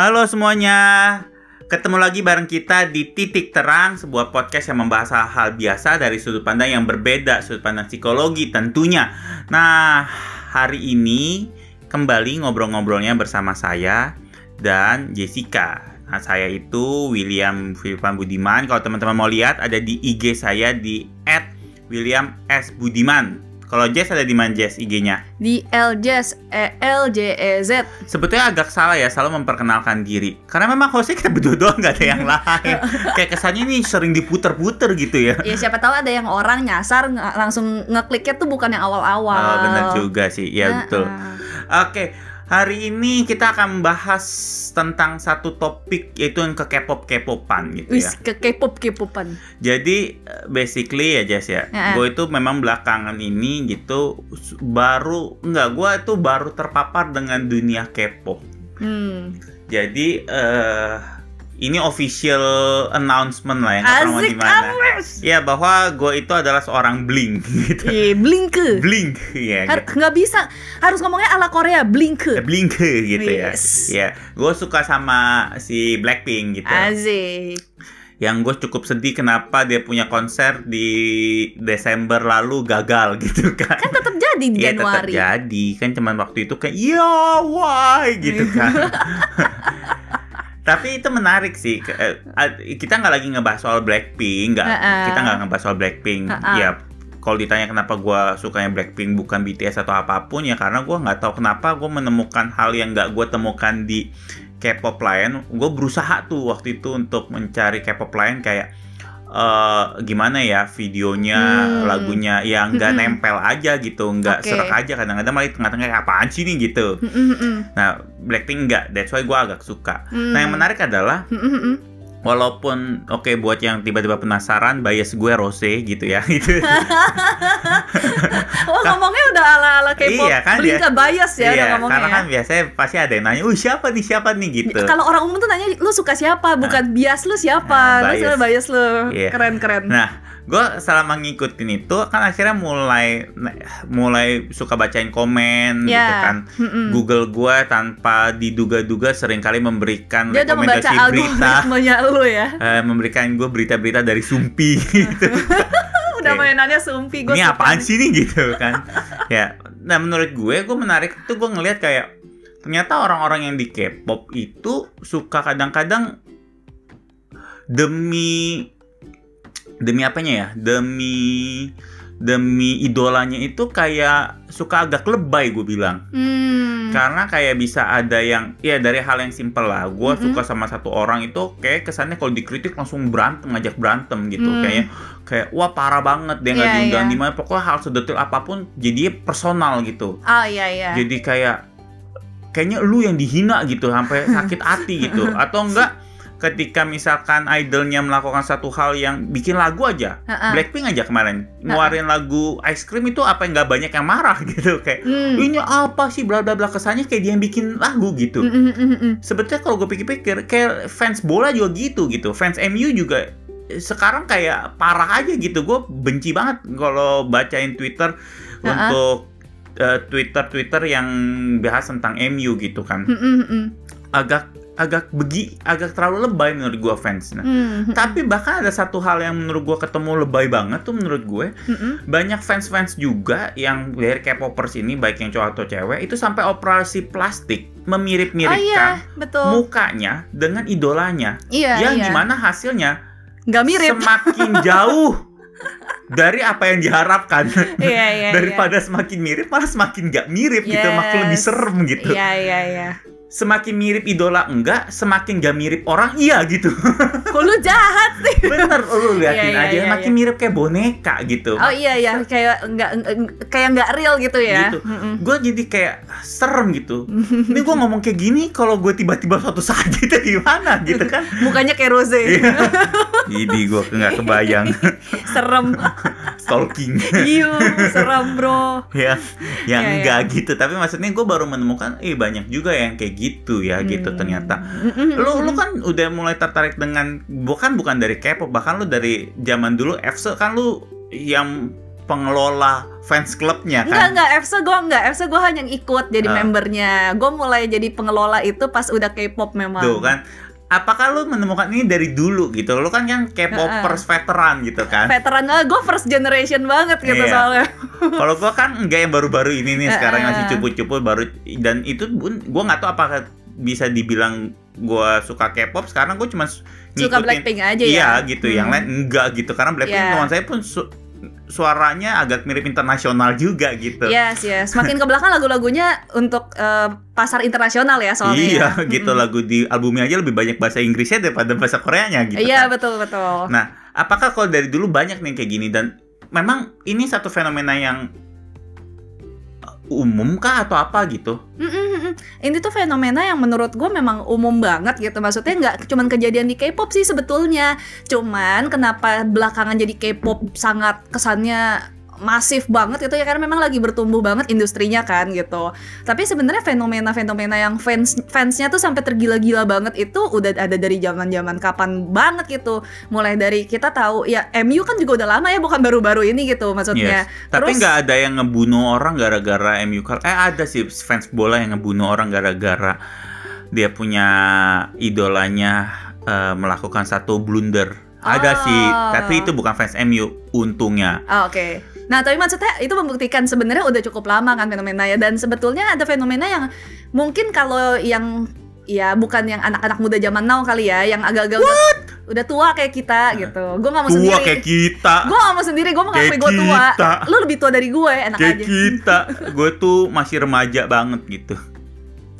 Halo semuanya, ketemu lagi bareng kita di Titik Terang, sebuah podcast yang membahas hal-hal biasa dari sudut pandang yang berbeda, sudut pandang psikologi tentunya. Nah, hari ini kembali ngobrol-ngobrolnya bersama saya dan Jessica. Nah, saya itu William Firman Budiman. Kalau teman-teman mau lihat, ada di IG saya di @william s budiman. Kalau Jess ada di mana Jess IG-nya? Di LJS, E L J E Z. Sebetulnya agak salah ya selalu memperkenalkan diri. Karena memang hostnya kita berdua doang nggak ada yang lain. Kayak kesannya ini sering diputer-puter gitu ya. Ya siapa tahu ada yang orang nyasar ng- langsung ngekliknya tuh bukan yang awal-awal. Oh, benar juga sih. Ya Nah, betul. ah. Oke, hari ini kita akan membahas tentang satu topik yaitu yang ke K-pop K-popan gitu Wis ya. ke K-pop K-popan. Jadi basically ya Jess ya, Ya. gue itu memang belakangan ini gitu baru enggak gue itu baru terpapar dengan dunia K-pop. Hmm. Jadi eh ini official announcement lah ya Asik gimana. amas. Ya bahwa gue itu adalah seorang bling gitu. Iya, blinke. Blink ya. Har- nggak bisa harus ngomongnya ala Korea blinke. Blink gitu ya. Yes. Ya, gue suka sama si Blackpink gitu. Asik. Yang gue cukup sedih kenapa dia punya konser di Desember lalu gagal gitu kan. Kan tetap jadi di Iya tetap Januari. jadi kan cuman waktu itu kayak ya why gitu kan. Tapi itu menarik sih. Eh, Kita nggak lagi ngebahas soal Blackpink, nggak. Ha-ha. Kita nggak ngebahas soal Blackpink. Ha-ha. Ya, kalau ditanya kenapa gua sukanya Blackpink bukan BTS atau apa pun ya karena gua nggak tahu kenapa gue menemukan hal yang nggak gue temukan di K-pop lain. Gue berusaha tuh waktu itu untuk mencari K-pop lain kayak eh gimana ya videonya, Hmm. lagunya yang nggak Mm-mm. nempel aja gitu, nggak Oke. serak aja. Kadang-kadang malah tengah-tengah kayak apaan sih nih gitu. Mm, mm, mm. Nah, Blackpink enggak, that's why gue agak suka. Hmm. Nah, yang menarik adalah. Walaupun oke buat yang tiba-tiba penasaran, bias gue Rose gitu ya. Gitu. Oh ngomongnya udah ala-ala K-pop. Iya, kan, Blinke bias ya udah iya, ngomongnya. karena ya. kan biasanya pasti ada yang nanya, "Uh, siapa nih? Siapa nih?" gitu. Kalau orang umum tuh nanya lu suka siapa, bukan bias lu siapa. Nah, lu bias. selalu bias lu. Iya. Keren-keren. Nah, gue selama ngikutin itu kan akhirnya mulai mulai suka bacain komen Ya. gitu kan. Mm-mm. Google gue tanpa diduga-duga sering kali memberikan Dia udah membaca rekomendasi berita, lu ya. eh, memberikan gue berita-berita dari Sumpi gitu. Udah mainannya sumpi gue ini apaan sih nih gitu kan ya nah menurut gue gue menarik itu gue ngelihat kayak ternyata orang-orang yang di K-pop itu suka kadang-kadang demi demi apanya ya demi demi idolanya itu kayak suka agak lebay gue bilang Hmm. karena kayak bisa ada yang ya dari hal yang simpel lah gue Mm-mm. suka sama satu orang itu kayak kesannya kalau dikritik langsung berantem ngajak berantem gitu Hmm. kayaknya kayak wah parah banget dia nggak Iya, diundang iya. di mana pokoknya hal sedetil apa pun jadi personal gitu Oh iya iya. jadi kayak kayaknya lu yang dihina gitu sampai sakit hati gitu atau enggak ketika misalkan idolnya melakukan satu hal yang bikin lagu aja Ha-ha. Blackpink aja kemarin ngeluarin lagu Ice Cream itu apa yang nggak banyak yang marah gitu kayak Hmm. ini apa sih bla bla bla kesannya kayak dia yang bikin lagu gitu Mm, mm, mm, mm. sebetulnya kalau gue pikir-pikir kayak fans bola juga gitu gitu fans MU juga eh, sekarang kayak parah aja gitu gue benci banget kalau bacain Twitter Ha-ha. untuk eh, Twitter Twitter yang bahas tentang MU gitu kan Mm, mm, mm. agak agak begi agak terlalu lebay menurut gue fans nah Mm, mm, tapi bahkan ada satu hal yang menurut gue ketemu lebay banget tuh menurut gue mm, mm. banyak fans-fans juga yang dari K-popers ini baik yang cowok atau cewek itu sampai operasi plastik Oh memirip-miripkan iya, betul. mukanya dengan idolanya Iya, yang iya. di mana hasilnya Nggak mirip. semakin jauh dari apa yang diharapkan Iya, iya, daripada semakin mirip malah semakin nggak mirip gitu makin lebih Yes. serem gitu Iya, iya, iya. Semakin mirip idola enggak semakin gak mirip orang iya gitu Kok lu jahat sih? bener lu liatin Iya, iya, aja iya, makin iya. mirip kayak boneka gitu Oh iya iya, kayak nggak kayak nggak real gitu ya. gitu. Gue jadi kayak serem gitu ini gue ngomong kayak gini kalau gue tiba-tiba suatu saat gitu gimana gitu kan Mukanya kayak Rose. Iya. jadi gue nggak kebayang Serem. Stalking Iya, serem bro. ya yang Iya, enggak gitu tapi maksudnya gue baru menemukan eh banyak juga yang kayak gitu ya gitu Hmm. ternyata Mm-mm. lu lu kan udah mulai tertarik dengan bukan bukan dari K-pop bahkan lu dari zaman dulu EXO kan lu yang pengelola fans Enggak, kan. enggak, EFSA gue enggak, EFSA gue hanya ikut jadi Ah. membernya Gue mulai jadi pengelola itu pas udah K-pop memang Tuh kan. Apakah lu menemukan ini dari dulu gitu? Lu kan kan K-popers veteran gitu kan. Veteran gue first generation banget gitu Iya. soalnya Kalau gua kan enggak yang baru-baru ini nih, sekarang masih cupu-cupu baru dan itu pun gua nggak tahu apakah bisa dibilang gua suka K-pop sekarang gua cuma Suka Blackpink aja ya Iya gitu, yang Hmm. lain enggak gitu karena Blackpink Iya. teman saya pun su- suaranya agak mirip internasional juga gitu. Yes, yes. Makin ke belakang lagu-lagunya untuk eh, pasar internasional ya soalnya. Iya ya. gitu lagu di albumnya aja lebih banyak bahasa Inggrisnya daripada bahasa Koreanya gitu Iya kan. betul betul. Nah, apakah kalau dari dulu banyak nih kayak gini dan memang ini satu fenomena yang umum kah atau apa gitu? Ini tuh fenomena yang menurut gue memang umum banget gitu. Maksudnya nggak cuman kejadian di K-pop sih sebetulnya. Cuman kenapa belakangan jadi K-pop sangat kesannya masif banget itu ya karena memang lagi bertumbuh banget industrinya kan gitu. Tapi sebenarnya fenomena-fenomena yang fans fansnya tuh sampai tergila-gila banget itu udah ada dari zaman-zaman kapan banget gitu. Mulai dari kita tahu ya MU kan juga udah lama ya bukan baru-baru ini gitu maksudnya. Yes. Tapi nggak ada yang ngebunuh orang gara-gara MU Eh ada sih fans bola yang ngebunuh orang gara-gara dia punya idolanya eh, melakukan satu blunder. Ada Oh. sih, tapi itu bukan fans MU untungnya. Ah, Oke. Nah, tapi maksudnya itu membuktikan sebenarnya udah cukup lama kan fenomenanya dan sebetulnya ada fenomena yang mungkin kalau yang ya bukan yang anak-anak muda zaman now kali ya, yang agak-agak udah, udah tua kayak kita gitu. Gue nggak mau Tua sendiri. kayak kita. Gue gak mau sendiri, gue mengakui gue tua. kita. Lu lebih tua dari gue, enak Kayak aja. kita. Gue tuh masih remaja banget gitu.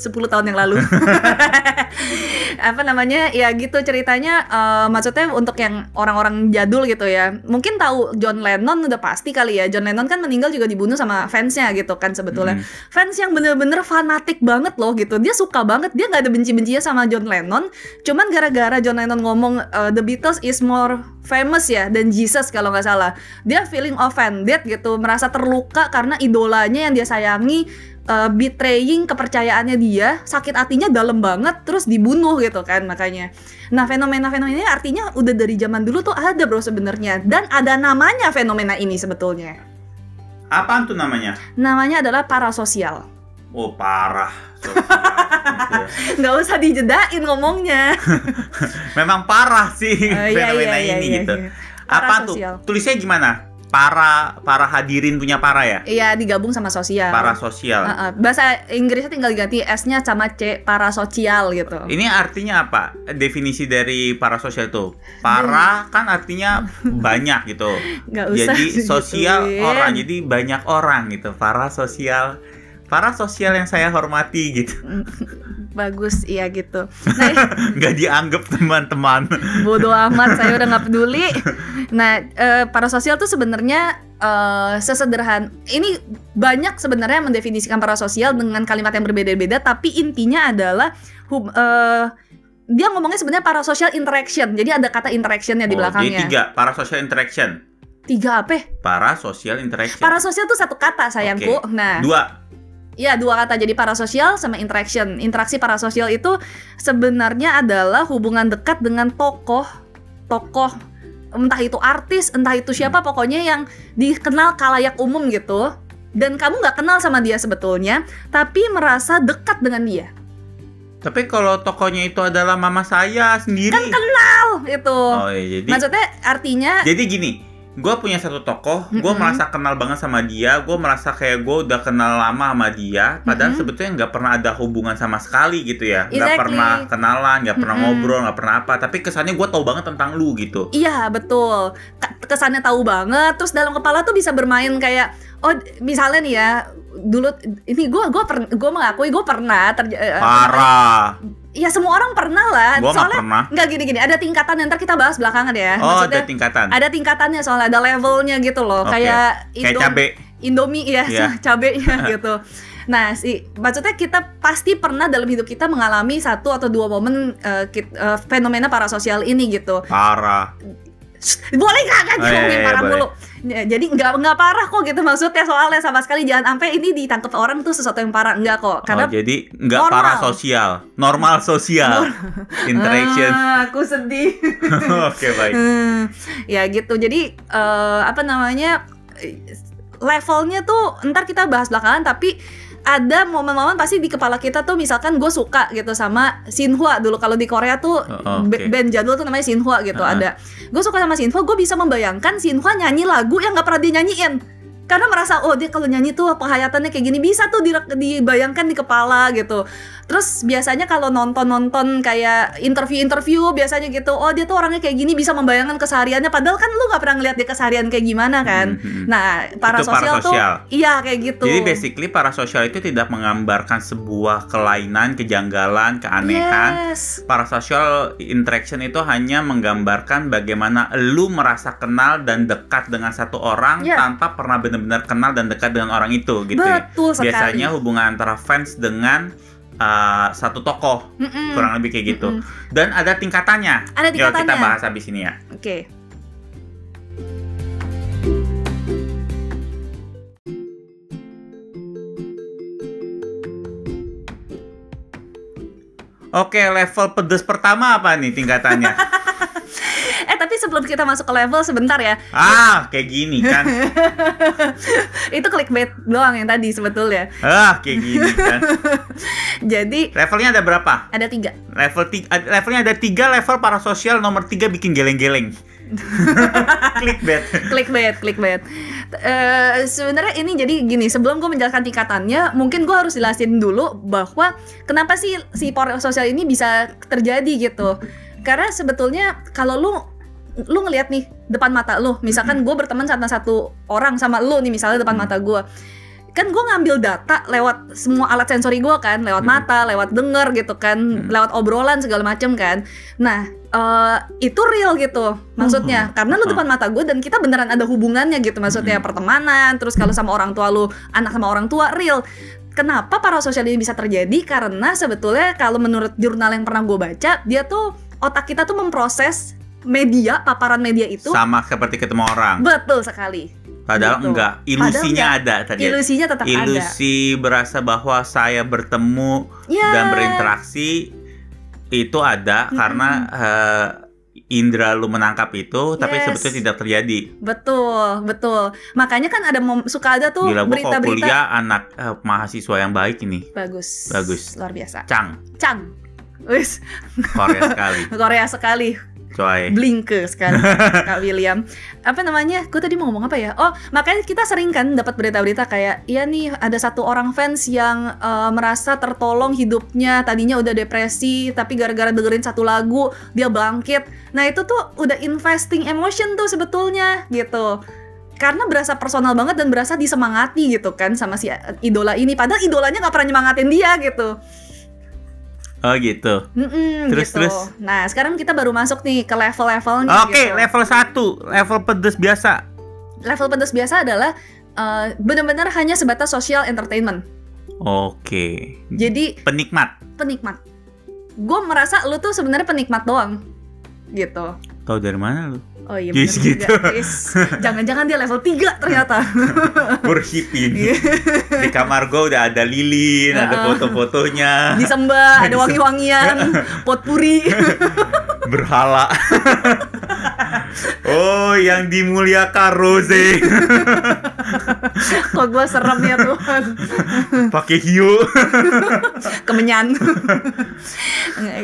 10 tahun yang lalu. apa namanya? Ya gitu ceritanya eh, maksudnya untuk yang orang-orang jadul gitu ya. Mungkin tahu John Lennon udah pasti kali ya. John Lennon kan meninggal juga dibunuh sama fansnya gitu kan sebetulnya. Mm. Fans yang bener-bener fanatik banget loh gitu. Dia suka banget. Dia nggak ada benci-bencinya sama John Lennon. Cuman gara-gara John Lennon ngomong eh, The Beatles is more famous ya dan Jesus kalau nggak salah. Dia feeling offended gitu, merasa terluka karena idolanya yang dia sayangi uh, betraying kepercayaannya dia, sakit hatinya dalam banget, terus dibunuh gitu kan makanya. Nah fenomena-fenomena ini artinya udah dari zaman dulu tuh ada bro sebenarnya dan ada namanya fenomena ini sebetulnya. Apaan tuh namanya? Namanya adalah parasosial. Oh parah. Nggak usah dijedain ngomongnya. Memang parah sih iya, fenomena iya, ini iya, gitu. iya. Apa tuh? Tulisnya gimana? Para para hadirin punya para ya? Iya digabung sama sosial. Para sosial. Uh, uh, bahasa Inggrisnya tinggal diganti S-nya sama C parasosial gitu. Ini artinya apa? Definisi dari para sosial itu. Para kan artinya banyak gitu. Nggak usah Jadi sosial digituin. orang, jadi banyak orang gitu. Para sosial para sosial yang saya hormati gitu. Bagus, iya gitu. Nah, Nggak dianggap teman-teman. bodoh amat saya udah nggak peduli nah eh, para sosial tuh sebenarnya eh, sesederhan ini banyak sebenarnya mendefinisikan para sosial dengan kalimat yang berbeda-beda tapi intinya adalah hub- eh, dia ngomongnya sebenarnya para social interaction jadi ada kata interactionnya di Oh, jadi belakangnya tiga, para social interaction. tiga apa Para social interaction. para sosial tuh satu kata sayangku nah Dua. Iya dua kata jadi parasosial sama interaction. Interaksi parasosial itu sebenarnya adalah hubungan dekat dengan tokoh, tokoh entah itu artis, entah itu siapa pokoknya yang dikenal kalayak umum gitu. Dan kamu nggak kenal sama dia sebetulnya, tapi merasa dekat dengan dia. Tapi kalau tokonya itu adalah mama saya sendiri. Kan kenal itu. Oh iya, jadi Maksudnya artinya jadi gini, gue punya satu tokoh, gue Mm-mm. merasa kenal banget sama dia, gue merasa kayak gue udah kenal lama sama dia, padahal Mm-mm. sebetulnya nggak pernah ada hubungan sama sekali gitu ya, nggak Exactly. pernah kenalan, nggak pernah Mm-mm. ngobrol, nggak pernah apa, tapi kesannya gue tahu banget tentang lu gitu. Iya betul. Kesannya tahu banget. Terus dalam kepala tuh bisa bermain kayak oh misalnya nih ya dulu ini gue gue per, gue mengakui gue pernah terja- eh, namanya? Parah, Ya semua orang pernah lah. nggak soalnya pernah. nggak gini-gini. Ada tingkatan yang ntar kita bahas belakangan ya. Oh, Maksudnya ada tingkatan. ada tingkatannya soalnya ada levelnya gitu loh. Oke. Kayak Kayak Indo- cabe. Indomie ya, Iya. cabenya gitu. Nah, si maksudnya kita pasti pernah dalam hidup kita mengalami satu atau dua momen eh, kit- eh, fenomena parasosial ini gitu. Parah. Boleh nggak kan Oh, iya, ngomongin iya, parah boleh. mulu? Ya, jadi nggak nggak parah kok gitu maksudnya soalnya sama sekali jangan sampai ini ditangkap orang tuh sesuatu yang parah enggak kok karena oh, jadi nggak normal. parasosial, normal sosial, interaction. Ah, aku sedih. Oke baik. Hmm, ya gitu. Jadi eh, apa namanya? levelnya tuh ntar kita bahas belakangan tapi ada momen-momen pasti di kepala kita tuh misalkan gue suka gitu sama Shinhwa dulu kalau di Korea tuh Oh, oke. band jadul tuh namanya Shinhwa gitu Uh-uh. ada gue suka sama Shinhwa gue bisa membayangkan Shinhwa nyanyi lagu yang nggak pernah dia nyanyiin karena merasa oh dia kalau nyanyi tuh penghayatannya kayak gini? Bisa tuh di- dibayangkan di kepala gitu. Terus biasanya kalau nonton-nonton kayak interview-interview biasanya gitu oh dia tuh orangnya kayak gini bisa membayangkan kesehariannya. Padahal kan lu nggak pernah ngeliat dia keseharian kayak gimana kan. Mhm. nah para Itu sosial tuh iya kayak gitu. Jadi basically parasosial itu tidak menggambarkan sebuah kelainan, kejanggalan, keanehan. yes. Parasocial interaction itu hanya menggambarkan bagaimana lu merasa kenal dan dekat dengan satu orang Ya. tanpa pernah benar-benar kenal dan dekat dengan orang itu gitu. ya. betul sekali Biasanya hubungan antara fans dengan uh, satu tokoh Mm-mm. kurang lebih kayak gitu. Mm-mm. Dan ada tingkatannya. Ada Yuk kita tingkatannya. bahas habis ini ya. Oke. Oke, level pedes pertama apa nih tingkatannya? Eh tapi sebelum kita masuk ke level sebentar ya. ah, kayak gini kan. Itu clickbait doang yang tadi sebetulnya. Ah, kayak gini kan. Jadi Levelnya ada berapa? ada tiga. Level tiga, levelnya ada tiga level parasosial nomor tiga bikin geleng-geleng. Clickbait. clickbait, clickbait. Eh sebenarnya ini jadi gini, sebelum gue menjelaskan tingkatannya, mungkin gue harus jelasin dulu bahwa kenapa sih si sosial ini bisa terjadi gitu. Karena sebetulnya kalau lu lu ngelihat nih depan mata lu, misalkan gue berteman sama satu orang sama lu nih misalnya depan mata gue, kan gue ngambil data lewat semua alat sensori gue kan, lewat Hmm. mata, lewat denger gitu kan, Hmm. lewat obrolan segala macem kan. Nah eh, itu real gitu maksudnya, Hmm. karena lu depan mata gue dan kita beneran ada hubungannya gitu, maksudnya Hmm. pertemanan, terus kalau sama orang tua lu, anak sama orang tua real. Kenapa parasosial ini bisa terjadi? Karena sebetulnya kalau menurut jurnal yang pernah gue baca, dia tuh otak kita tuh memproses media, paparan media itu Sama seperti ketemu orang. betul sekali. Padahal Gitu. enggak, ilusinya ada tadi. ya. Ilusinya tetap ada. Ilusi berasa bahwa saya bertemu Ya. dan berinteraksi itu ada Mm-mm. karena eh, indera lu menangkap itu, tapi Yes. sebetulnya tidak terjadi. Betul, betul. Makanya kan ada suka ada tuh berita-berita kuliah anak eh, mahasiswa yang baik ini, bagus. Bagus. Luar biasa. Cang, Cang. Wis, Korea sekali, Korea sekali. Coy. Blinke sekali Kak William. Apa namanya? Gue tadi mau ngomong apa ya? Oh, makanya kita sering kan dapat berita-berita kayak iya nih ada satu orang fans yang eh, merasa tertolong hidupnya, tadinya udah depresi tapi gara-gara dengerin satu lagu dia bangkit. Nah, itu tuh udah investing emotion tuh sebetulnya gitu. Karena berasa personal banget dan berasa disemangati gitu kan sama si idola ini. Padahal idolanya nggak pernah nyemangatin dia gitu. Oh gitu. Mm-mm, Terus, gitu. terus? Nah, sekarang kita baru masuk nih ke level-levelnya. Oke, gitu. level 1, level pedes biasa. level pedas biasa adalah uh, benar-benar hanya sebatas social entertainment. Oke. Jadi Penikmat. penikmat. Gue merasa lu tuh sebenarnya penikmat doang, gitu. Tahu dari mana lu? Oh iya Yes, gitu. Jangan-jangan dia level 3 ternyata. Ini. Di kamar gua udah ada lilin, ada foto-fotonya, Disembah, ada wangi-wangian, potpuri. berhala. oh, yang dimuliakan Rose. Kok gue serem ya Tuhan. Pakai hiu. Kemenyan.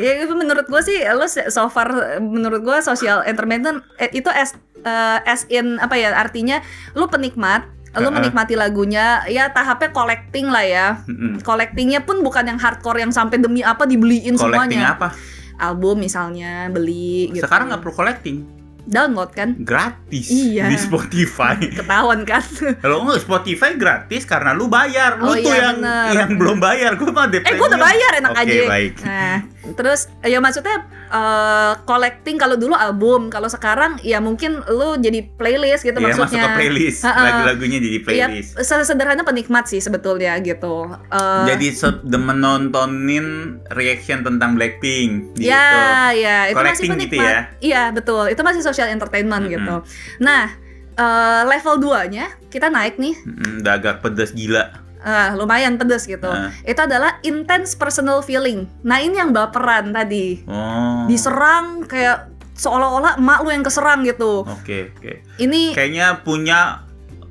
ya itu menurut gue sih lo so far menurut gue social entertainment eh, itu as eh, as in apa ya artinya lu penikmat lu menikmati lagunya ya tahapnya collecting lah ya collectingnya pun bukan yang hardcore yang sampai demi apa dibeliin Collecting semuanya apa? album misalnya beli gitu Sekarang nggak perlu collecting, download kan gratis Iya. di Spotify. ketahuan kan Kalau nggak Spotify gratis karena lu bayar, lu Oh, tuh iya, yang bener. yang belum bayar, gue mah eh gue udah bayar enak Oke, aja baik. nah terus ya maksudnya eh, collecting kalau dulu album kalau sekarang ya mungkin lu jadi playlist gitu masuk maksudnya ke playlist, Ha-ha. lagu-lagunya jadi Iya, playlist. sederhana penikmat sih sebetulnya gitu. Eh, Jadi se- demen nontonin reaction tentang Blackpink gitu. ya, ya, itu masih Collecting penikmat. gitu ya? Iya, betul. Itu masih social entertainment Mm-mm. gitu. Nah, eh, level 2-nya kita naik nih. Mm, udah agak pedes gila. Eh, lumayan pedes gitu. Ah. Itu adalah intense personal feeling. Nah, ini yang baperan tadi. Oh. Diserang kayak seolah-olah emak lu yang keserang gitu. Oke, oke. Ini Kayaknya punya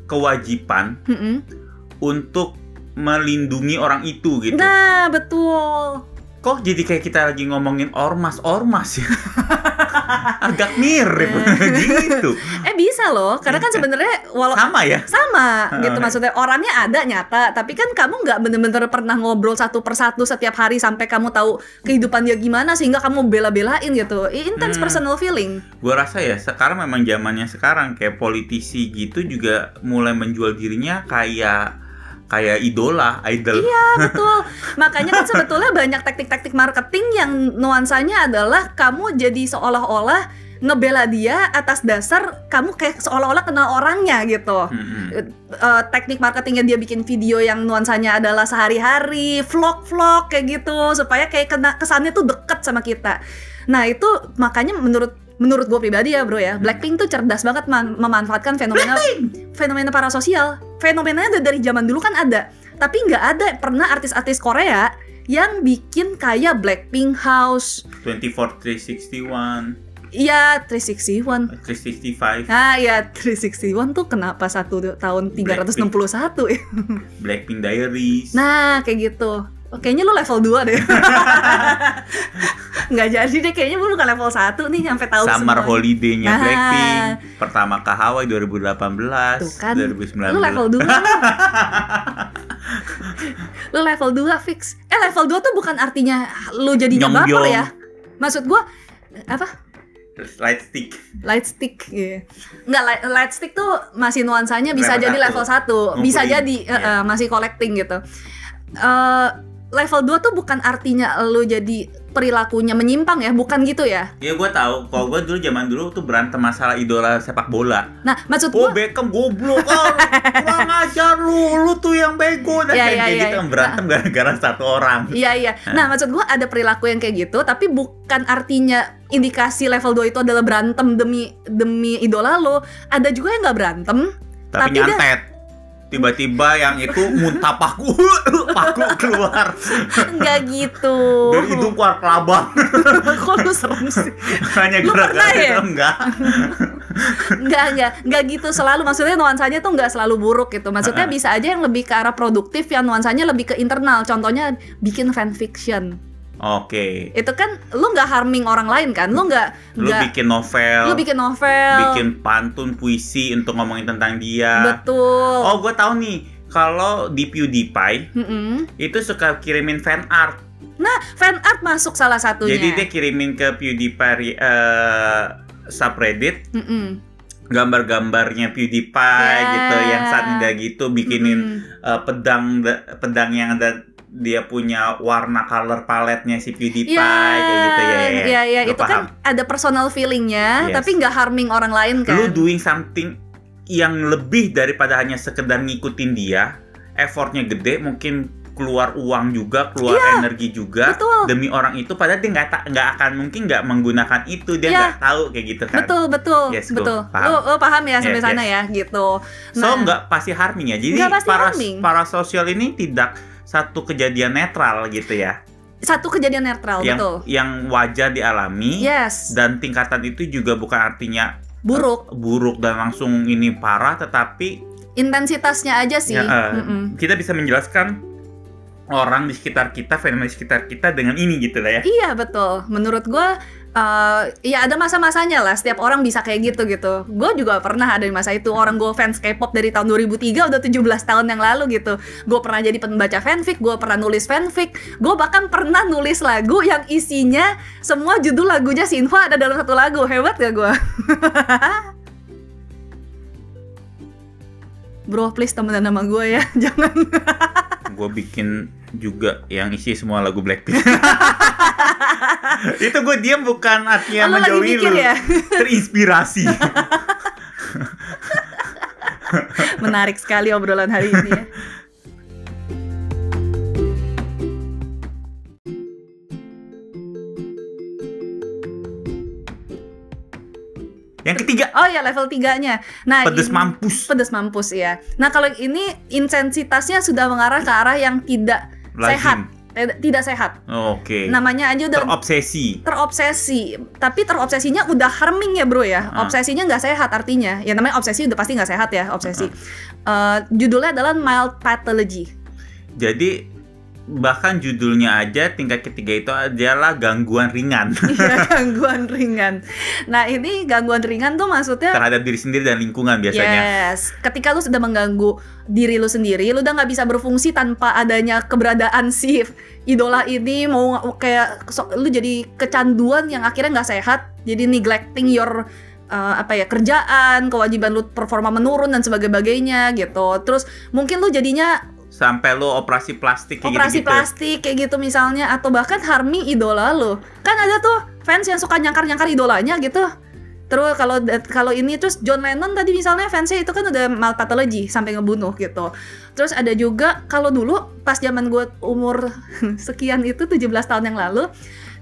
kewajiban Mm-mm. untuk melindungi orang itu gitu. Nah, betul. Kok jadi kayak kita lagi ngomongin ormas-ormas ya? Agak mirip gitu. Eh bisa loh, karena kan Bisa. sebenarnya walau Sama ya? sama gitu maksudnya orangnya ada nyata tapi kan kamu nggak bener-bener pernah ngobrol satu persatu setiap hari sampai kamu tahu kehidupan dia gimana sehingga kamu bela-belain gitu intense Hmm. personal feeling Gua rasa ya sekarang memang zamannya sekarang kayak politisi gitu juga mulai menjual dirinya kayak kayak idola, idol. Ah, betul makanya kan sebetulnya banyak teknik-teknik marketing yang nuansanya adalah kamu jadi seolah-olah ngebela dia atas dasar kamu kayak seolah-olah kenal orangnya gitu Mm-mm. eh, teknik marketingnya dia bikin video yang nuansanya adalah sehari-hari, vlog-vlog kayak gitu supaya kayak kena kesannya tuh deket sama kita. Nah itu makanya menurut menurut gue pribadi ya bro ya, Blackpink tuh cerdas banget man- memanfaatkan fenomena fenomena parasosial. Fenomenanya dari zaman dulu kan ada, tapi nggak ada pernah artis-artis Korea yang bikin kayak Blackpink House, 24 361, ya 361. 365, Nah ya 361 tuh kenapa satu tahun 361 ya? Blackpink Diaries. Nah, kayak gitu. Oh, kayaknya lu level 2 deh. Nggak jadi deh, kayaknya lu bukan level 1 nih sampai tahu Summer. Holiday-nya Nah. Blackpink pertama ke Hawaii 2018, Tuh kan, 2019. Lu level 2. lu level 2 fix. Eh, level 2 tuh bukan artinya lu jadinya baper Nyongbyong. ya. Maksud gua apa? Light stick. Light stick gitu. Enggak, light, light stick tuh masih nuansanya bisa Level jadi satu. level 1. Bisa Ngumpulin. jadi eh, Iya. eh, masih collecting gitu. Eh level 2 tuh bukan artinya lu jadi perilakunya menyimpang ya, bukan gitu ya. Ya gue tahu, kalau gue dulu zaman dulu tuh berantem masalah idola sepak bola. Nah, maksud Oh gua Beckham goblok, oh, kurang ajar lu, lu tuh yang bego dan Iya, kayak iya, iya, gitu iya. berantem gara-gara satu orang. Iya iya. Nah, maksud gua ada perilaku yang kayak gitu, tapi bukan artinya indikasi level 2 itu adalah berantem demi demi idola lo. Ada juga yang nggak berantem, Tapi, Tapi dia- nyantet. Tiba-tiba yang itu muntah paku, paku keluar nggak gitu. dari hidung keluar kelabang. Kok lu serem sih? Hanya gara-gara pernah ya? itu enggak. Nggak nggak nggak gitu selalu. Maksudnya nuansanya tuh nggak selalu buruk gitu. Maksudnya bisa aja yang lebih ke arah produktif, yang nuansanya lebih ke internal. Contohnya bikin fanfiction. Oke. Itu kan lu nggak harming orang lain kan? Lu nggak Lu nggak bikin novel, lu bikin novel. bikin pantun puisi untuk ngomongin tentang dia. betul. Oh, gue tahu nih. Kalau di PewDiePie Mm-mm. itu suka kirimin fan art. Nah, fan art masuk salah satunya. Jadi dia kirimin ke PewDiePie eh, subreddit Mm-mm. gambar-gambarnya PewDiePie Ya. gitu yang saat dia gitu bikinin Mm-mm. eh, pedang pedang yang ada dia punya warna color paletnya si PewDiePie Ya, kayak gitu ya. ya. ya, ya, Gua itu kan ada personal feelingnya, Yes. tapi nggak harming orang lain kan. Lu doing something yang lebih daripada hanya sekedar ngikutin dia, effortnya gede, mungkin keluar uang juga, keluar Iya, energi juga betul. demi orang itu. Padahal dia nggak nggak akan mungkin nggak menggunakan itu, dia Iya. nggak tahu kayak gitu kan. Betul, betul, Yes, betul. paham. Lu, lu paham ya sampai Yes, sana yes. ya, gitu. So nggak pasti harming ya. Jadi pasti para harming. para sosial ini tidak satu kejadian netral gitu ya, satu kejadian netral, yang betul. yang wajar dialami Yes, dan tingkatan itu juga bukan artinya buruk. buruk dan langsung ini parah, tetapi Intensitasnya aja sih. Ya, eh, Mm-mm. kita bisa menjelaskan orang di sekitar kita, fenomena di sekitar kita dengan ini gitu lah ya. Iya betul. Menurut gua eh ya ada masa-masanya lah. Setiap orang bisa kayak gitu gitu. Gue juga pernah ada di masa itu. Orang gue fans K-pop dari tahun 2003 udah 17 tahun yang lalu gitu. Gue pernah jadi pembaca fanfic. Gue pernah nulis fanfic. Gue bahkan pernah nulis lagu yang isinya semua judul lagunya Sinhwa ada dalam satu lagu. Hebat gak gue? Bro, please temenan sama gue ya. Jangan. Gue bikin juga yang isi semua lagu Blackpink. itu gue diam bukan artinya lagi menjauhi mikir lu. ya? Terinspirasi. Menarik sekali obrolan hari ini ya. Ketiga, Oh ya level tiganya. Nah pedes ini- mampus. pedes mampus ya. Nah kalau ini intensitasnya sudah mengarah ke arah yang tidak Lazim. sehat. Tidak- sehat Oke. namanya aja udah Terobsesi. terobsesi tapi terobsesinya udah harming ya bro ya Ah. obsesinya nggak sehat artinya ya namanya obsesi udah pasti nggak sehat ya obsesi Eh, judulnya adalah mild pathology Jadi bahkan judulnya aja tingkat ketiga itu adalah gangguan ringan Iya, gangguan ringan nah ini gangguan ringan tuh maksudnya terhadap diri sendiri dan lingkungan biasanya. Yes, ketika lu sudah mengganggu diri lu sendiri, lu udah nggak bisa berfungsi tanpa adanya keberadaan si idola ini mau kayak so- lu jadi kecanduan yang akhirnya nggak sehat, jadi neglecting your uh, apa ya kerjaan, kewajiban lu performa menurun dan sebagainya gitu. Terus mungkin lu jadinya Sampai lo operasi plastik kayak operasi gitu-gitu. plastik kayak gitu misalnya atau bahkan harming idola lo. Kan ada tuh fans yang suka nyangkar-nyangkar idolanya gitu. Terus kalau kalau ini terus John Lennon tadi misalnya fansnya itu kan udah malpathology sampai ngebunuh gitu. Terus ada juga kalau dulu pas zaman gue umur sekian itu 17 tahun yang lalu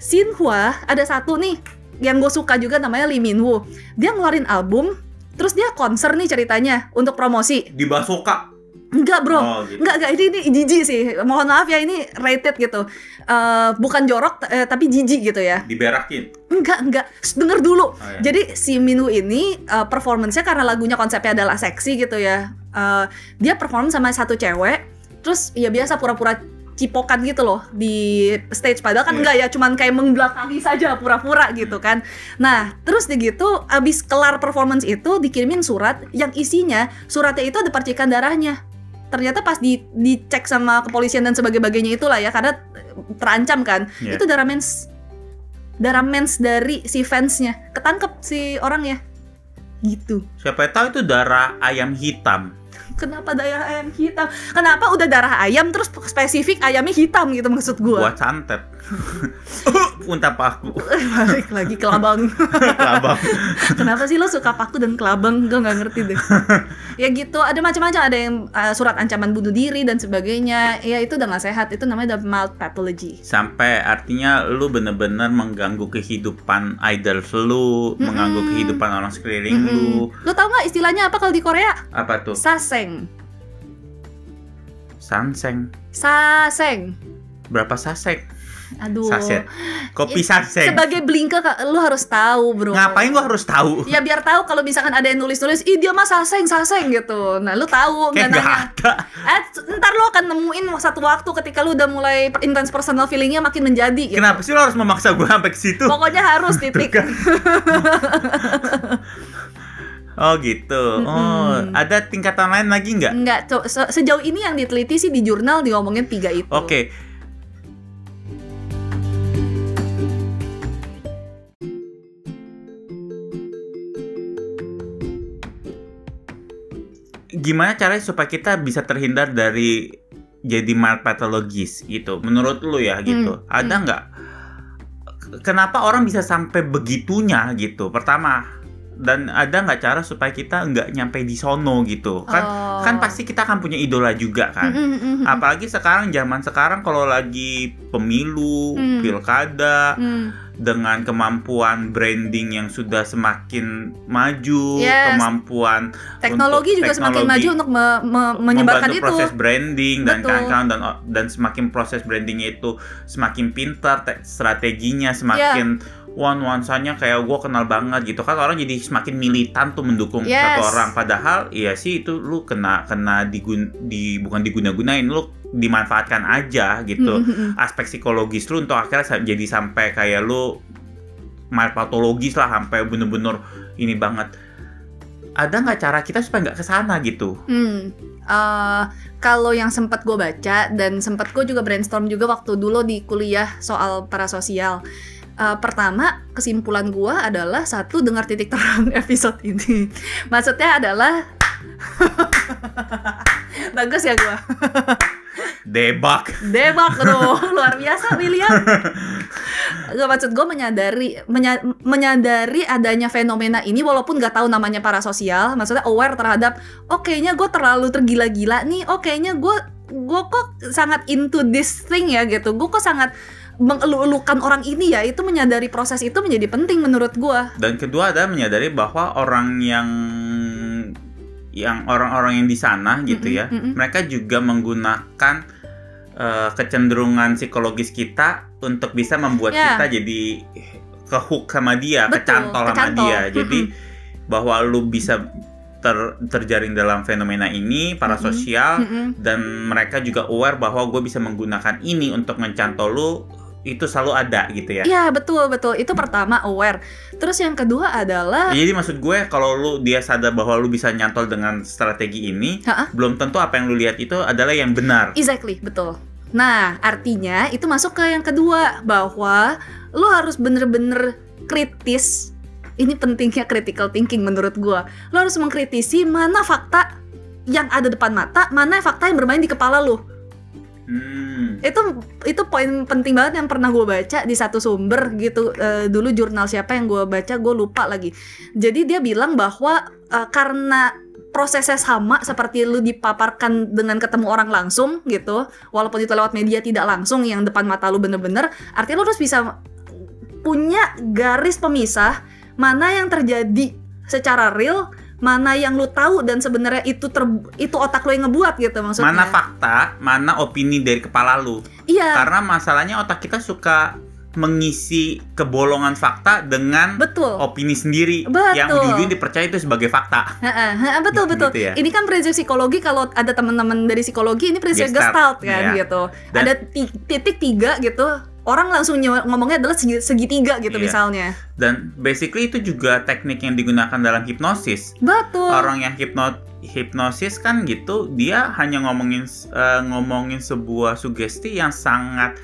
Sinhwa ada satu nih yang gue suka juga namanya Lee Min Woo dia ngeluarin album terus dia konser nih ceritanya untuk promosi. Di Basoka. Enggak bro Oh, gitu. Enggak, enggak, ini, ini jijik sih. Mohon maaf ya, ini rated gitu. Eh, bukan jorok, eh, tapi jijik gitu ya. Diberakin. Enggak, enggak. Denger dulu. Oh, iya. Jadi si Minu ini eh, performance-nya karena lagunya konsepnya adalah seksi gitu ya. Eh, dia perform sama satu cewek, terus ya biasa pura-pura cipokan gitu loh di stage padahal kan Iya. enggak ya cuman kayak membelakangi saja pura-pura gitu kan nah terus di gitu abis kelar performance itu dikirimin surat yang isinya suratnya itu ada percikan darahnya ternyata pas di dicek sama kepolisian dan sebagainya itulah ya karena terancam kan Iya. itu darah mens darah mens dari si fansnya ketangkep si orangnya gitu Siapa tahu itu darah ayam hitam. Kenapa darah ayam hitam kenapa udah darah ayam terus spesifik ayamnya hitam gitu maksud gua Buat santet. Unta paku. balik lagi ke labang Kelabang. kenapa sih lo suka paku dan kelabang gue nggak ngerti deh ya gitu ada macam-macam ada yang uh, surat ancaman bunuh diri dan sebagainya ya itu udah nggak sehat itu namanya udah mild pathology Sampai artinya lu bener-bener mengganggu kehidupan idol lu, mengganggu kehidupan orang sekeliling lu. Mm-mm. lo tau nggak istilahnya apa kalau di Korea Apa tuh? Saseng Sanseng. saseng Berapa sasek? aduh Saset. Kopi Eh, saseng. sebagai blinker lu harus tahu bro Ngapain gua harus tahu? ya biar tahu kalau misalkan ada yang nulis-nulis ih dia mah saseng saseng gitu nah lu tahu Kayak nggak nanya ada. eh, ntar lu akan nemuin satu waktu ketika lu udah mulai intens personal feelingnya makin menjadi gitu. Kenapa sih lo harus memaksa gua sampai ke situ? pokoknya harus titik kan. Oh gitu. Oh, Mm-mm. ada tingkatan lain lagi nggak? Se- sejauh ini yang diteliti sih di jurnal di ngomongin tiga itu. Oke. Gimana caranya supaya kita bisa terhindar dari jadi malpatologis gitu? Menurut lu ya gitu. Hmm, Ada nggak? Kenapa orang bisa sampai begitunya gitu? Pertama, dan ada nggak cara supaya kita nggak nyampe di sono gitu? Kan Oh. kan pasti kita akan punya idola juga kan. Apalagi sekarang zaman sekarang kalau lagi pemilu, Hmm. pilkada Mm. dengan kemampuan branding yang sudah semakin maju, Yes. kemampuan Teknologi juga semakin teknologi maju untuk me- me- menyebarkan membantu itu. proses branding dan kawan-kawan dan dan semakin proses brandingnya itu semakin pintar te- strateginya semakin Ya. Nuansanya kayak gue kenal banget gitu kan orang jadi semakin militan tuh mendukung Yes. satu orang padahal iya sih itu lu kena kena digun di bukan diguna-gunain lu dimanfaatkan aja gitu Mm, mm, mm. aspek psikologis lu untuk akhirnya jadi sampai kayak lu malpatologis lah sampai bener-bener ini banget ada nggak cara kita supaya nggak ke sana gitu Hmm, eh, kalau yang sempat gue baca dan sempat gue juga brainstorm juga waktu dulu di kuliah soal parasosial. Eh, pertama, kesimpulan gue adalah satu dengar titik terang episode ini. Maksudnya adalah bagus ya gue. debak Debak bro, luar biasa William. Gak maksud gue menyadari menya- menyadari adanya fenomena ini walaupun gak tahu namanya parasosial, maksudnya aware terhadap oh kayaknya gue terlalu tergila-gila nih, oh kayaknya gue gue kok sangat into this thing ya gitu, gue kok sangat mengelu-elukan orang ini ya itu menyadari proses itu menjadi penting menurut gue. dan kedua adalah menyadari bahwa orang yang yang orang-orang yang di sana gitu Mm-mm, ya mm-mm. mereka juga menggunakan eh, kecenderungan psikologis kita untuk bisa membuat Ya. kita jadi kehook sama dia, Betul, kecantol sama kecantol. dia. Jadi bahwa lu bisa ter- terjaring dalam fenomena ini para sosial Mm-mm. dan mereka juga aware bahwa gue bisa menggunakan ini untuk mencantol lu itu selalu ada gitu ya. Iya betul betul itu pertama aware. Terus yang kedua adalah Jadi maksud gue kalau lu dia sadar bahwa lu bisa nyantol dengan strategi ini, Ha-ha. belum tentu apa yang lu lihat itu adalah yang benar. exactly betul. Nah artinya itu masuk ke yang kedua bahwa lu harus bener-bener kritis. Ini pentingnya critical thinking menurut gua. Lu harus mengkritisi mana fakta yang ada depan mata, mana fakta yang bermain di kepala lu. Hmm. Itu itu poin penting banget yang pernah gue baca di satu sumber gitu. Eh, dulu jurnal siapa yang gue baca gue lupa lagi. Jadi dia bilang bahwa eh, karena prosesnya sama seperti lu dipaparkan dengan ketemu orang langsung gitu walaupun itu lewat media tidak langsung yang depan mata lu bener-bener artinya lu harus bisa punya garis pemisah mana yang terjadi secara real mana yang lu tahu dan sebenarnya itu ter itu otak lu yang ngebuat gitu maksudnya Mana fakta, mana opini dari kepala lu. iya Karena masalahnya otak kita suka mengisi kebolongan fakta dengan betul opini sendiri Betul. yang ujung-ujungnya dipercaya itu sebagai fakta. Heeh, heeh, betul betul. Gitu ya. Ini kan prinsip psikologi kalau ada teman-teman dari psikologi ini prinsip Gestalt, gestalt, kan iya. gitu. Dan- ada ti- titik tiga gitu. Orang langsung ngomongnya adalah segi- segitiga gitu Iya. misalnya. Dan basically itu juga teknik yang digunakan dalam hipnosis. Betul. Orang yang hipno hipnosis kan gitu, dia hanya ngomongin eh, ngomongin sebuah sugesti yang sangat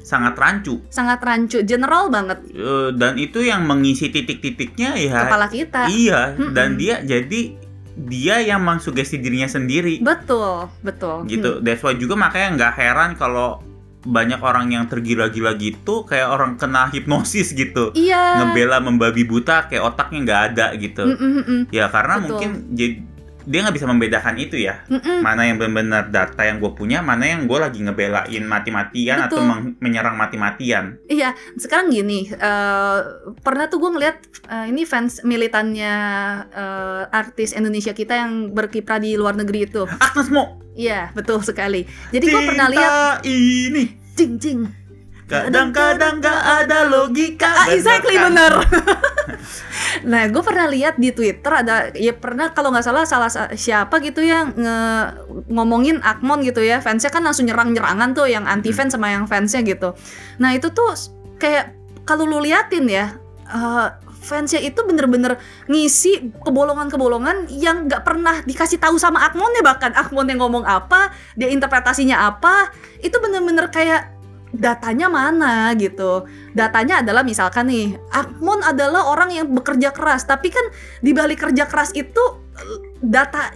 sangat rancu Sangat rancu, general banget Eh, dan itu yang mengisi titik-titiknya ya kepala kita. iya Mm-mm. dan dia jadi dia yang mengsugesti dirinya sendiri Betul, betul. gitu. That's why juga makanya nggak heran kalau banyak orang yang tergila-gila gitu kayak orang kena hipnosis gitu. Iya. Ngebela membabi buta kayak otaknya nggak ada gitu. Mm, mm, mm, Ya karena Betul. mungkin jadi dia nggak bisa membedakan itu ya. mm, mm. Mana yang benar-benar data yang gue punya, mana yang gue lagi ngebelain mati-matian atau menyerang mati-matian. Iya, sekarang gini, eh, pernah tuh gue ngeliat eh, ini fans militannya eh, artis Indonesia kita yang berkiprah di luar negeri itu. Agnes Mo, Iya, betul sekali. Jadi gue pernah lihat ini jing jing. kadang-kadang gak ada logika. Ah, exactly kan? bener. nah, gue pernah lihat di Twitter ada ya pernah kalau nggak salah salah sa- siapa gitu yang nge- ngomongin Akmon gitu ya, fansnya kan langsung nyerang-nyerangan tuh yang anti fans sama yang fansnya gitu. Nah itu tuh kayak kalau lu liatin ya. eh, fansnya itu bener-bener ngisi kebolongan-kebolongan yang nggak pernah dikasih tahu sama Akmonnya bahkan. Akmon yang ngomong apa dia interpretasinya apa itu bener-bener kayak datanya mana? gitu. Datanya adalah misalkan nih Akmon adalah orang yang bekerja keras tapi kan di balik kerja keras itu data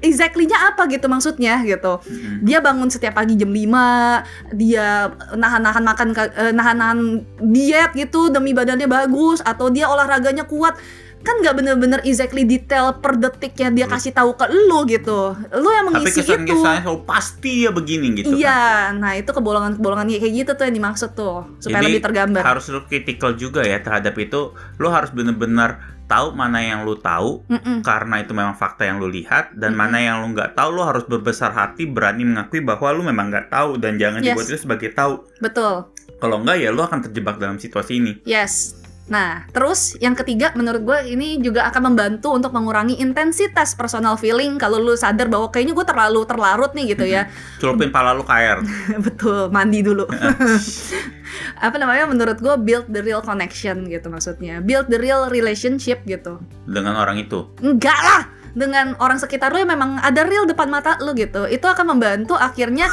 exactly-nya apa gitu maksudnya gitu Mm-mm. dia bangun setiap pagi jam 5 dia nahan-nahan makan ka- eh, nahan-nahan diet gitu demi badannya bagus atau dia olahraganya kuat kan nggak bener-bener exactly detail per detiknya dia Hmm. kasih tahu ke lu gitu lu yang Tapi mengisi itu selalu pasti ya begini gitu kan. iya nah itu kebolongan-kebolongan kayak gitu tuh yang dimaksud tuh supaya Jadi, lebih tergambar harus lu kritikal juga ya terhadap itu lu harus bener-bener tahu mana yang lu tahu Mm-mm. karena itu memang fakta yang lu lihat dan Mm-mm. mana yang lu nggak tahu lu harus berbesar hati berani mengakui bahwa lu memang nggak tahu dan jangan Yes. dibuat itu sebagai tahu betul kalau enggak ya lu akan terjebak dalam situasi ini Yes. Nah, terus yang ketiga menurut gue ini juga akan membantu untuk mengurangi intensitas personal feeling kalau lu sadar bahwa kayaknya gue terlalu terlarut nih gitu ya. celupin pala lu ke air Betul, mandi dulu. Apa namanya menurut gue build the real connection gitu maksudnya. Build the real relationship gitu. dengan orang itu Enggak lah dengan orang sekitar lu yang memang ada real depan mata lu gitu. Itu akan membantu akhirnya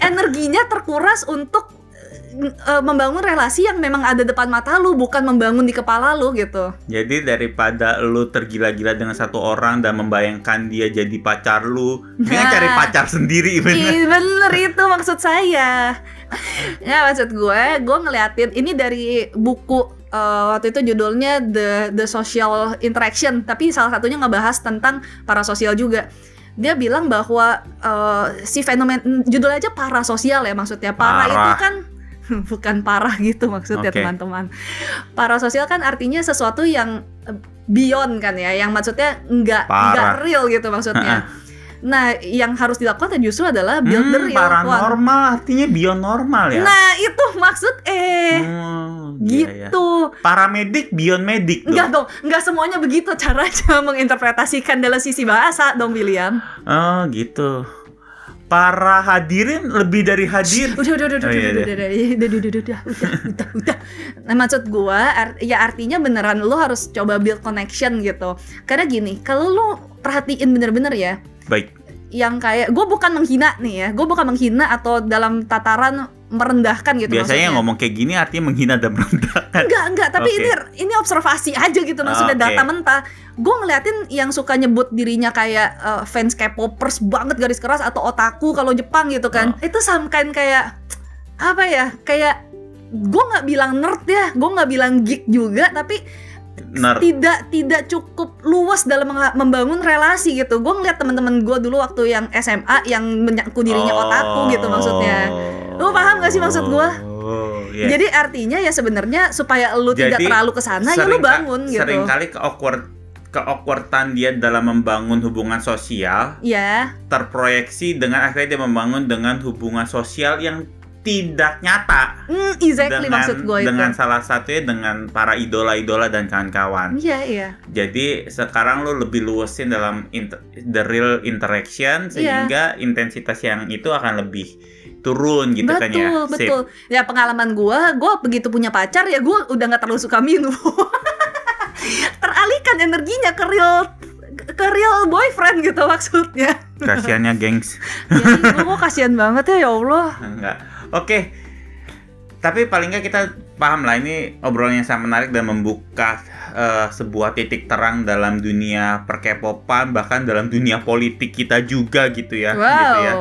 energinya terkuras untuk eh, membangun relasi yang memang ada depan mata lu bukan membangun di kepala lu gitu. jadi daripada lu tergila-gila dengan satu orang dan membayangkan dia jadi pacar lu dia Nah. cari pacar sendiri bener Ih, bener itu maksud saya. ya maksud gue, gue ngeliatin ini dari buku eh, waktu itu judulnya The The Social Interaction, tapi salah satunya ngebahas tentang parasosial juga. Dia bilang bahwa eh, si fenomen judul aja parasosial ya maksudnya. Para Parah. itu kan bukan parah gitu maksudnya teman-teman. Parasosial kan artinya sesuatu yang eh, beyond kan ya, yang maksudnya nggak nggak Parah. real gitu maksudnya. Nah, yang harus dilakukan justru adalah build the Hmm, real one. paranormal artinya beyond normal ya. Nah, itu maksud eh Hmm, iya, iya. gitu. Paramedik beyond medik dong. Enggak dong, enggak semuanya begitu caranya menginterpretasikan dalam sisi bahasa dong William. Oh, gitu. Para hadirin lebih dari hadir. Udah udah udah udah Oh, iya, udah, iya. udah, udah, udah, udah, udah, udah, udah, udah, udah. Nah, maksud gua art- ya artinya beneran lu harus coba build connection gitu. Karena gini, kalau lu perhatiin bener-bener ya, Baik. Yang kayak gue bukan menghina nih ya, gue bukan menghina atau dalam tataran merendahkan gitu Biasanya maksudnya. ngomong kayak gini artinya menghina dan merendahkan. Enggak, enggak, tapi Oke. ini ini observasi aja gitu maksudnya Oke. data mentah. Gue ngeliatin yang suka nyebut dirinya kayak eh, fans K-popers banget garis keras atau otaku kalau Jepang gitu kan. Oh. Itu samkain kayak apa ya? Kayak gue nggak bilang nerd ya, gue nggak bilang geek juga, tapi Nerd. tidak tidak cukup luas dalam membangun relasi gitu. Gue ngeliat teman-teman gue dulu waktu yang SMA yang menyaku dirinya otaku gitu maksudnya. Lu paham gak sih maksud gua? Oh, iya. Jadi artinya ya sebenarnya supaya lu tidak Jadi, terlalu ke sana ya lu Sering bangun gitu. Seringkali ke awkward keawkwardan dia dalam membangun hubungan sosial Ya, terproyeksi dengan akhirnya dia membangun dengan hubungan sosial yang tidak nyata hmm, exactly dengan maksud gue itu. dengan salah satunya dengan para idola-idola dan kawan-kawan. Iya iya. Jadi sekarang lu lebih luasin dalam inter- the real interaction Iya. sehingga intensitas yang itu akan lebih turun gitu betul kan ya. Sip. betul. Ya pengalaman gue, gue begitu punya pacar ya gue udah nggak terlalu suka minum. Teralihkan energinya ke real ke real boyfriend gitu maksudnya. Kasiannya gengs. Jadi gue kasihan banget ya ya Allah. Enggak. Oke. Tapi paling nggak kita paham lah ini obrolan yang sangat menarik dan membuka eh, sebuah titik terang dalam dunia perkepopan bahkan dalam dunia politik kita juga gitu ya. Wow. Gitu ya.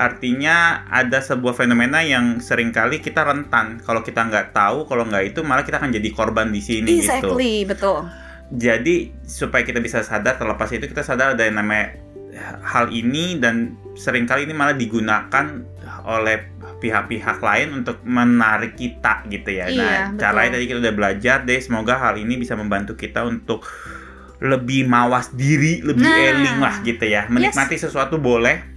Artinya ada sebuah fenomena yang sering kali kita rentan. Kalau kita nggak tahu, kalau nggak itu malah kita akan jadi korban di sini gitu. Exactly, betul. Jadi supaya kita bisa sadar terlepas itu kita sadar ada yang namanya hal ini dan sering kali ini malah digunakan oleh pihak-pihak lain untuk menarik kita gitu ya. Iya, nah, betul. caranya tadi kita udah belajar deh. Semoga hal ini bisa membantu kita untuk lebih mawas diri, lebih Nah. eling lah gitu ya. Menikmati sesuatu boleh,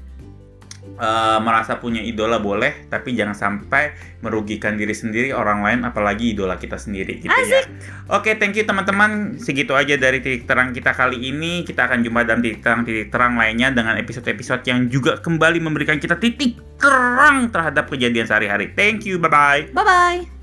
eh, merasa punya idola boleh, tapi jangan sampai merugikan diri sendiri, orang lain, apalagi idola kita sendiri gitu ya. Oke, thank you teman-teman. Segitu aja dari titik terang kita kali ini. Kita akan jumpa dalam titik terang-titik terang lainnya dengan episode-episode yang juga kembali memberikan kita titik terang terhadap kejadian sehari-hari. Thank you, bye-bye. Bye bye.